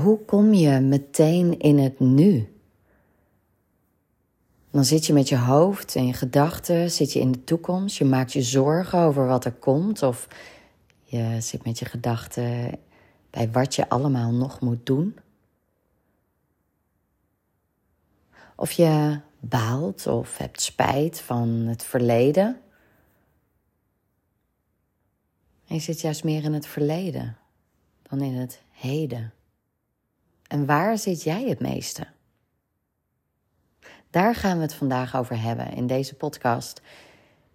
hoe kom je meteen in het nu? Dan zit je met je hoofd en je gedachten, zit je in de toekomst, je maakt je zorgen over wat er komt of je zit met je gedachten bij wat je allemaal nog moet doen. Of je baalt of hebt spijt van het verleden. En je zit juist meer in het verleden dan in het heden. En waar zit jij het meeste? Daar gaan we het vandaag over hebben in deze podcast.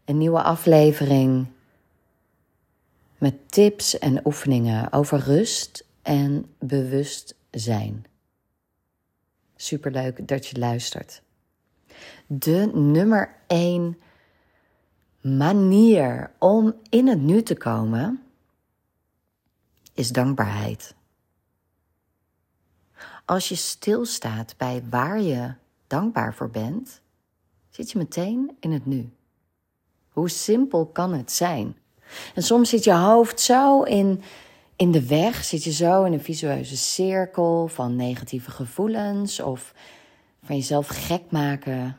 Een nieuwe aflevering met tips en oefeningen over rust en bewustzijn. Superleuk dat je luistert. De nummer één manier om in het nu te komen is dankbaarheid. Als je stilstaat bij waar je dankbaar voor bent, zit je meteen in het nu. Hoe simpel kan het zijn? En soms zit je hoofd zo in, in de weg, zit je zo in een visueuze cirkel van negatieve gevoelens of van jezelf gek maken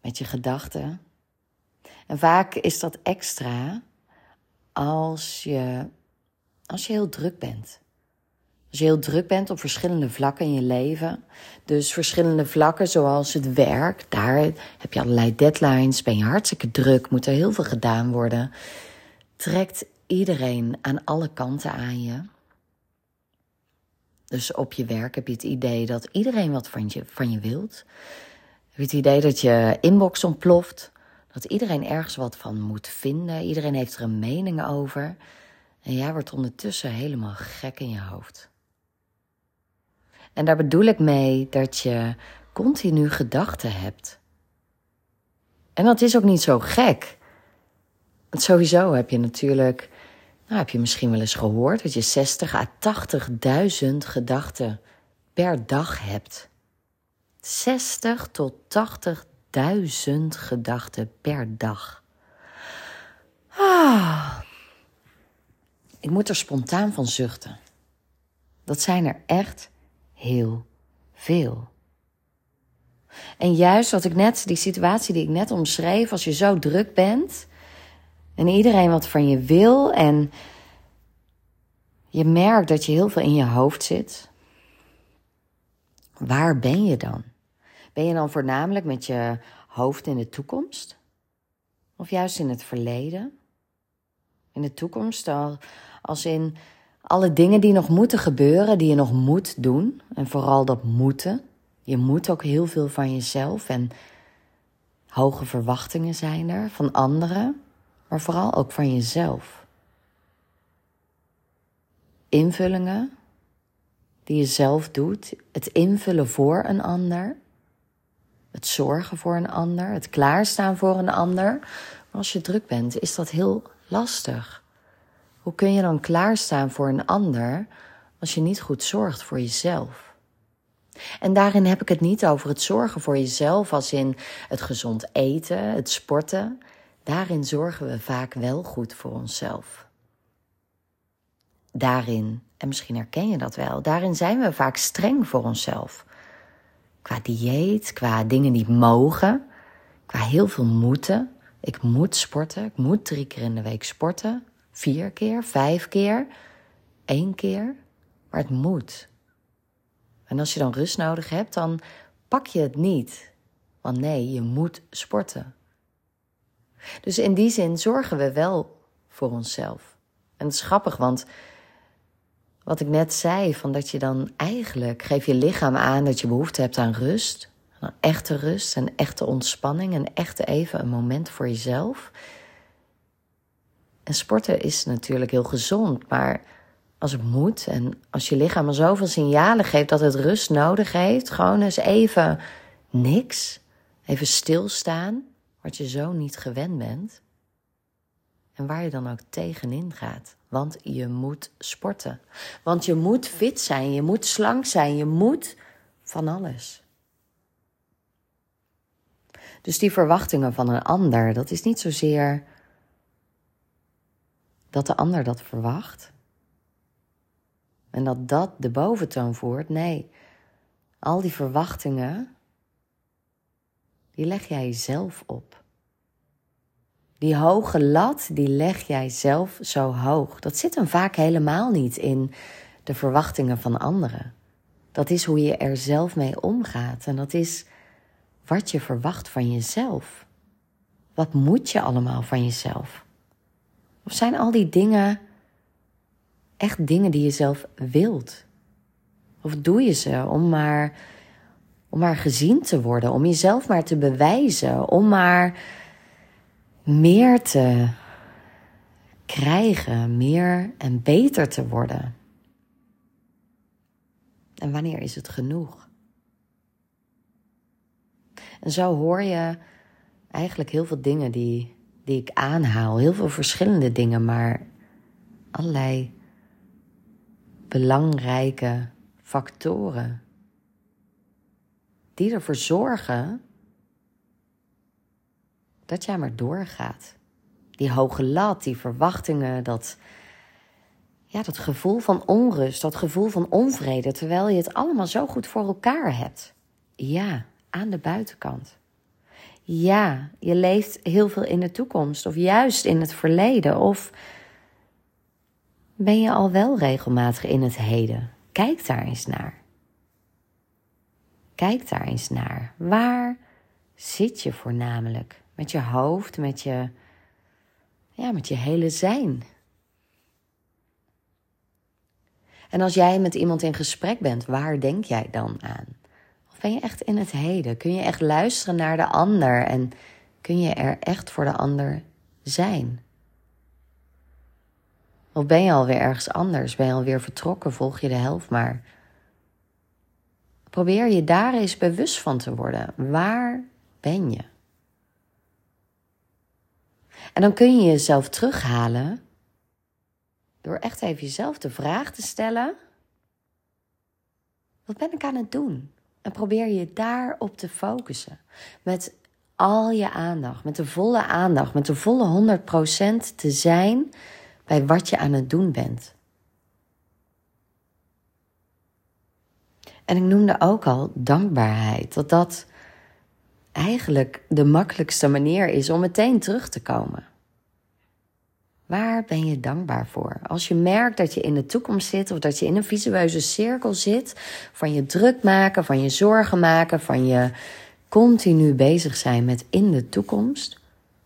met je gedachten. En vaak is dat extra als je, als je heel druk bent. Als je heel druk bent op verschillende vlakken in je leven. Dus verschillende vlakken zoals het werk. Daar heb je allerlei deadlines. Ben je hartstikke druk. Moet er heel veel gedaan worden. Trekt iedereen aan alle kanten aan je. Dus op je werk heb je het idee dat iedereen wat van je, van je wilt. Heb je het idee dat je inbox ontploft. Dat iedereen ergens wat van moet vinden. Iedereen heeft er een mening over. En jij wordt ondertussen helemaal gek in je hoofd. En daar bedoel ik mee dat je continu gedachten hebt. En dat is ook niet zo gek. Want sowieso heb je natuurlijk, nou heb je misschien wel eens gehoord dat je 60 à 80.000 gedachten per dag hebt. 60 tot 80.000 gedachten per dag. Ah, ik moet er spontaan van zuchten. Dat zijn er echt heel veel. En juist wat ik net, die situatie die ik net omschreef, als je zo druk bent en iedereen wat van je wil en je merkt dat je heel veel in je hoofd zit, waar ben je dan? Ben je dan voornamelijk met je hoofd in de toekomst? Of juist in het verleden? In de toekomst al, als in alle dingen die nog moeten gebeuren, die je nog moet doen. En vooral dat moeten. Je moet ook heel veel van jezelf en hoge verwachtingen zijn er van anderen, maar vooral ook van jezelf. Invullingen die je zelf doet, het invullen voor een ander, het zorgen voor een ander, het klaarstaan voor een ander. Maar als je druk bent, is dat heel lastig. Hoe kun je dan klaarstaan voor een ander als je niet goed zorgt voor jezelf? En daarin heb ik het niet over het zorgen voor jezelf als in het gezond eten, het sporten. Daarin zorgen we vaak wel goed voor onszelf. Daarin, en misschien herken je dat wel, daarin zijn we vaak streng voor onszelf. Qua dieet, qua dingen die mogen, qua heel veel moeten. Ik moet sporten, ik moet drie keer in de week sporten vier keer, vijf keer, één keer. Maar het moet. En als je dan rust nodig hebt, dan pak je het niet. Want nee, je moet sporten. Dus in die zin zorgen we wel voor onszelf. En het is grappig, want wat ik net zei, van dat je dan eigenlijk geef je lichaam aan dat je behoefte hebt aan rust. Aan echte rust en echte ontspanning en echte even een moment voor jezelf. En sporten is natuurlijk heel gezond, maar als het moet en als je lichaam al zoveel signalen geeft dat het rust nodig heeft, gewoon eens even niks, even stilstaan, wat je zo niet gewend bent. En waar je dan ook tegenin gaat. Want je moet sporten. Want je moet fit zijn, je moet slank zijn, je moet van alles. Dus die verwachtingen van een ander, dat is niet zozeer dat de ander dat verwacht. En dat dat de boventoon voert. Nee, al die verwachtingen, die leg jij zelf op. Die hoge lat, die leg jij zelf zo hoog. Dat zit hem vaak helemaal niet in de verwachtingen van anderen. Dat is hoe je er zelf mee omgaat. En dat is wat je verwacht van jezelf. Wat moet je allemaal van jezelf? Of zijn al die dingen echt dingen die je zelf wilt? Of doe je ze om maar, om maar gezien te worden, om jezelf maar te bewijzen, om maar meer te krijgen, meer en beter te worden? En wanneer is het genoeg? En zo hoor je eigenlijk heel veel dingen die, die ik aanhaal. Heel veel verschillende dingen, maar allerlei belangrijke factoren. Die ervoor zorgen dat jij maar doorgaat. Die hoge lat, die verwachtingen, dat, ja, dat gevoel van onrust, dat gevoel van onvrede, terwijl je het allemaal zo goed voor elkaar hebt. Ja, aan de buitenkant. Ja, je leeft heel veel in de toekomst of juist in het verleden of ben je al wel regelmatig in het heden? Kijk daar eens naar. Kijk daar eens naar. Waar zit je voornamelijk? Met je hoofd, met je, ja, met je hele zijn. En als jij met iemand in gesprek bent, waar denk jij dan aan? Ben je echt in het heden? Kun je echt luisteren naar de ander en kun je er echt voor de ander zijn? Of ben je alweer ergens anders? Ben je alweer vertrokken? Volg je de helft maar? Probeer je daar eens bewust van te worden. Waar ben je? En dan kun je jezelf terughalen door echt even jezelf de vraag te stellen: wat ben ik aan het doen? En probeer je daarop te focussen. Met al je aandacht, met de volle aandacht, met de volle 100% te zijn bij wat je aan het doen bent. En ik noemde ook al dankbaarheid, dat dat eigenlijk de makkelijkste manier is om meteen terug te komen. Waar ben je dankbaar voor? Als je merkt dat je in de toekomst zit of dat je in een visueuze cirkel zit van je druk maken, van je zorgen maken, van je continu bezig zijn met in de toekomst,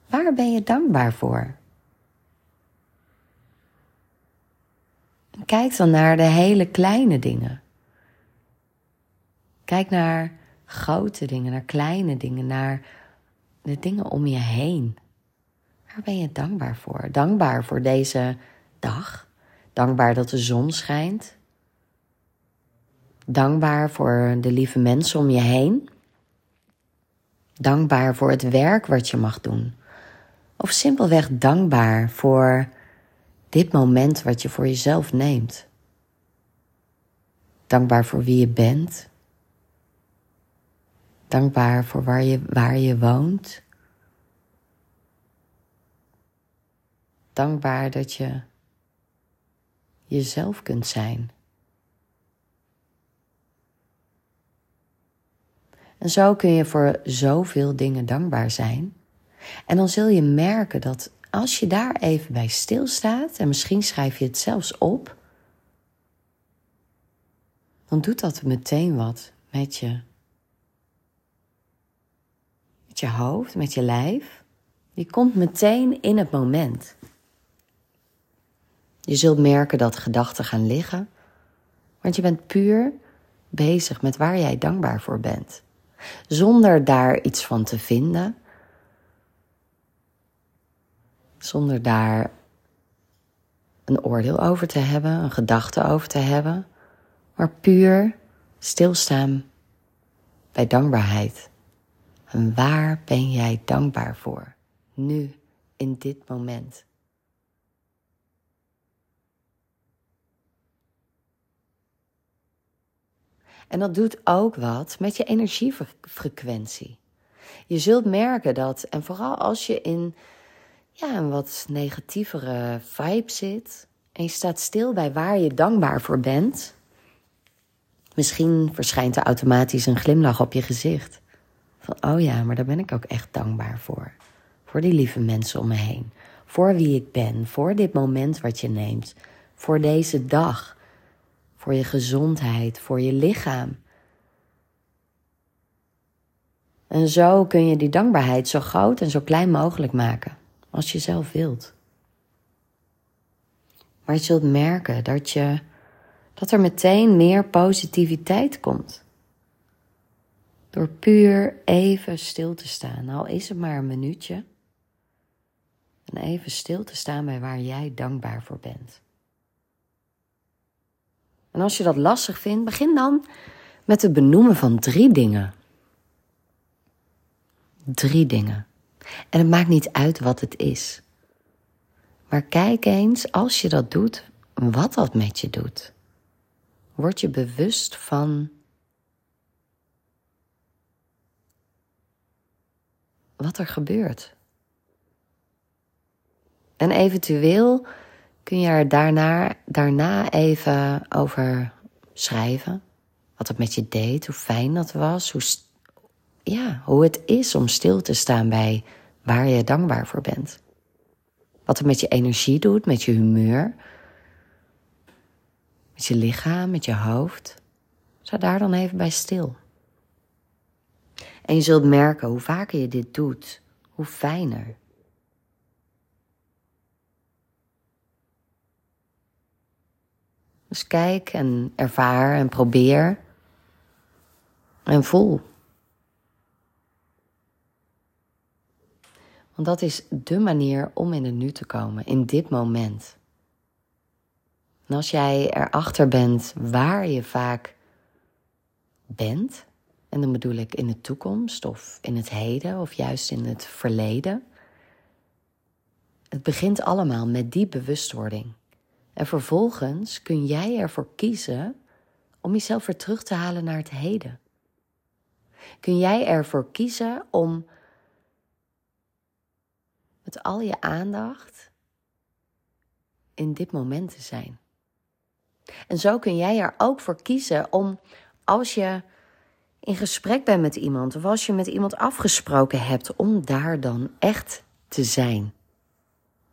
waar ben je dankbaar voor? Kijk dan naar de hele kleine dingen. Kijk naar grote dingen, naar kleine dingen, naar de dingen om je heen. Waar ben je dankbaar voor? Dankbaar voor deze dag. Dankbaar dat de zon schijnt. Dankbaar voor de lieve mensen om je heen. Dankbaar voor het werk wat je mag doen. Of simpelweg dankbaar voor dit moment wat je voor jezelf neemt. Dankbaar voor wie je bent. Dankbaar voor waar je, waar je woont. Dankbaar dat je jezelf kunt zijn. En zo kun je voor zoveel dingen dankbaar zijn. En dan zul je merken dat als je daar even bij stilstaat, en misschien schrijf je het zelfs op, dan doet dat meteen wat met je. Met je hoofd, met je lijf. Je komt meteen in het moment. Je zult merken dat gedachten gaan liggen, want je bent puur bezig met waar jij dankbaar voor bent. Zonder daar iets van te vinden, zonder daar een oordeel over te hebben, een gedachte over te hebben, maar puur stilstaan bij dankbaarheid. En waar ben jij dankbaar voor? Nu, in dit moment. En dat doet ook wat met je energiefrequentie. Je zult merken dat, en vooral als je in ja, een wat negatievere vibe zit, En je staat stil bij waar je dankbaar voor bent. Misschien verschijnt er automatisch een glimlach op je gezicht. Van, oh ja, maar daar ben ik ook echt dankbaar voor. Voor die lieve mensen om me heen. Voor wie ik ben. Voor dit moment wat je neemt. Voor deze dag. Voor je gezondheid. Voor je lichaam. En zo kun je die dankbaarheid zo groot en zo klein mogelijk maken. Als je zelf wilt. Maar je zult merken dat, je, dat er meteen meer positiviteit komt. Door puur even stil te staan, al is het maar een minuutje. En even stil te staan bij waar jij dankbaar voor bent. En als je dat lastig vindt, begin dan met het benoemen van drie dingen. Drie dingen. En het maakt niet uit wat het is. Maar kijk eens, als je dat doet, wat dat met je doet. Word je bewust van wat er gebeurt. En eventueel kun je er daarna, daarna even over schrijven. Wat het met je deed, hoe fijn dat was, hoe, ja, hoe het is om stil te staan bij waar je dankbaar voor bent. Wat het met je energie doet, met je humeur, met je lichaam, met je hoofd. Sta daar dan even bij stil. En je zult merken hoe vaker je dit doet, hoe fijner. Dus kijk en ervaar en probeer en voel. Want dat is de manier om in het nu te komen, in dit moment. En als jij erachter bent waar je vaak bent, en dan bedoel ik in de toekomst of in het heden of juist in het verleden. Het begint allemaal met die bewustwording. En vervolgens kun jij ervoor kiezen om jezelf weer terug te halen naar het heden. Kun jij ervoor kiezen om met al je aandacht in dit moment te zijn. En zo kun jij er ook voor kiezen om als je in gesprek bent met iemand of als je met iemand afgesproken hebt om daar dan echt te zijn.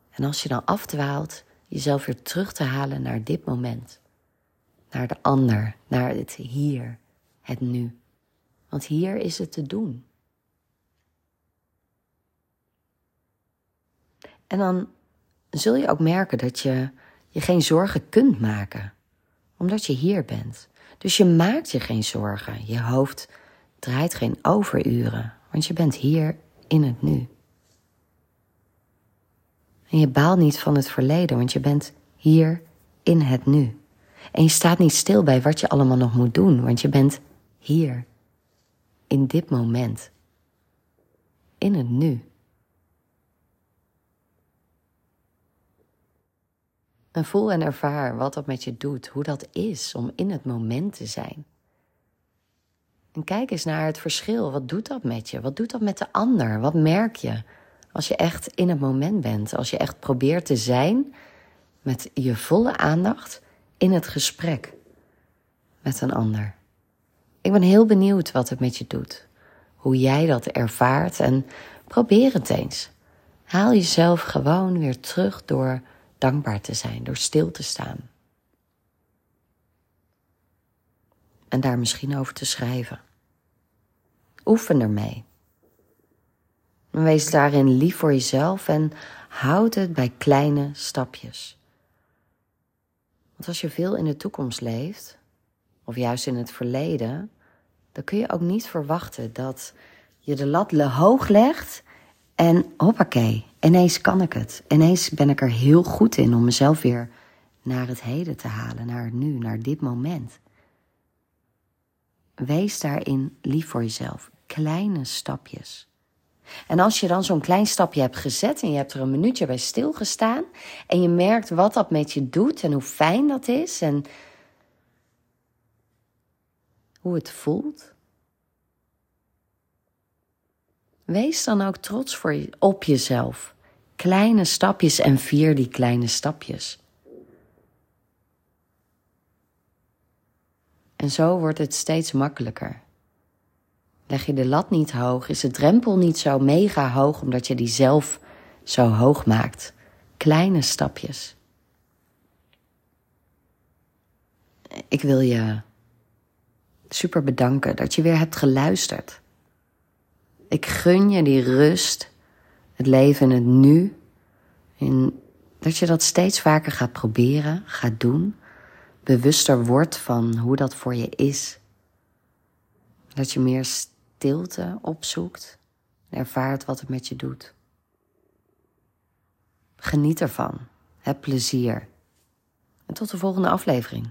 En als je dan afdwaalt, jezelf weer terug te halen naar dit moment. Naar de ander, naar het hier, het nu. Want hier is het te doen. En dan zul je ook merken dat je je geen zorgen kunt maken, omdat je hier bent. Dus je maakt je geen zorgen. Je hoofd draait geen overuren, want je bent hier in het nu. En je baalt niet van het verleden, want je bent hier in het nu. En je staat niet stil bij wat je allemaal nog moet doen, want je bent hier, in dit moment, in het nu. En voel en ervaar wat dat met je doet, hoe dat is om in het moment te zijn. En kijk eens naar het verschil. Wat doet dat met je? Wat doet dat met de ander? Wat merk je als je echt in het moment bent? Als je echt probeert te zijn met je volle aandacht in het gesprek met een ander. Ik ben heel benieuwd wat het met je doet. Hoe jij dat ervaart en probeer het eens. Haal jezelf gewoon weer terug door dankbaar te zijn, door stil te staan. En daar misschien over te schrijven. Oefen ermee. Wees daarin lief voor jezelf en houd het bij kleine stapjes. Want als je veel in de toekomst leeft, of juist in het verleden, dan kun je ook niet verwachten dat je de lat hoog legt en hoppakee, ineens kan ik het. Ineens ben ik er heel goed in om mezelf weer naar het heden te halen, naar het nu, naar dit moment. Wees daarin lief voor jezelf. Kleine stapjes. En als je dan zo'n klein stapje hebt gezet en je hebt er een minuutje bij stilgestaan en je merkt wat dat met je doet en hoe fijn dat is en hoe het voelt. Wees dan ook trots voor op jezelf. Kleine stapjes en vier die kleine stapjes. En zo wordt het steeds makkelijker. Leg je de lat niet hoog, is de drempel niet zo mega hoog omdat je die zelf zo hoog maakt. Kleine stapjes. Ik wil je super bedanken dat je weer hebt geluisterd. Ik gun je die rust, het leven het nu. En dat je dat steeds vaker gaat proberen, gaat doen. Bewuster wordt van hoe dat voor je is. Dat je meer stilte opzoekt en ervaart wat het met je doet. Geniet ervan. Heb plezier. En tot de volgende aflevering.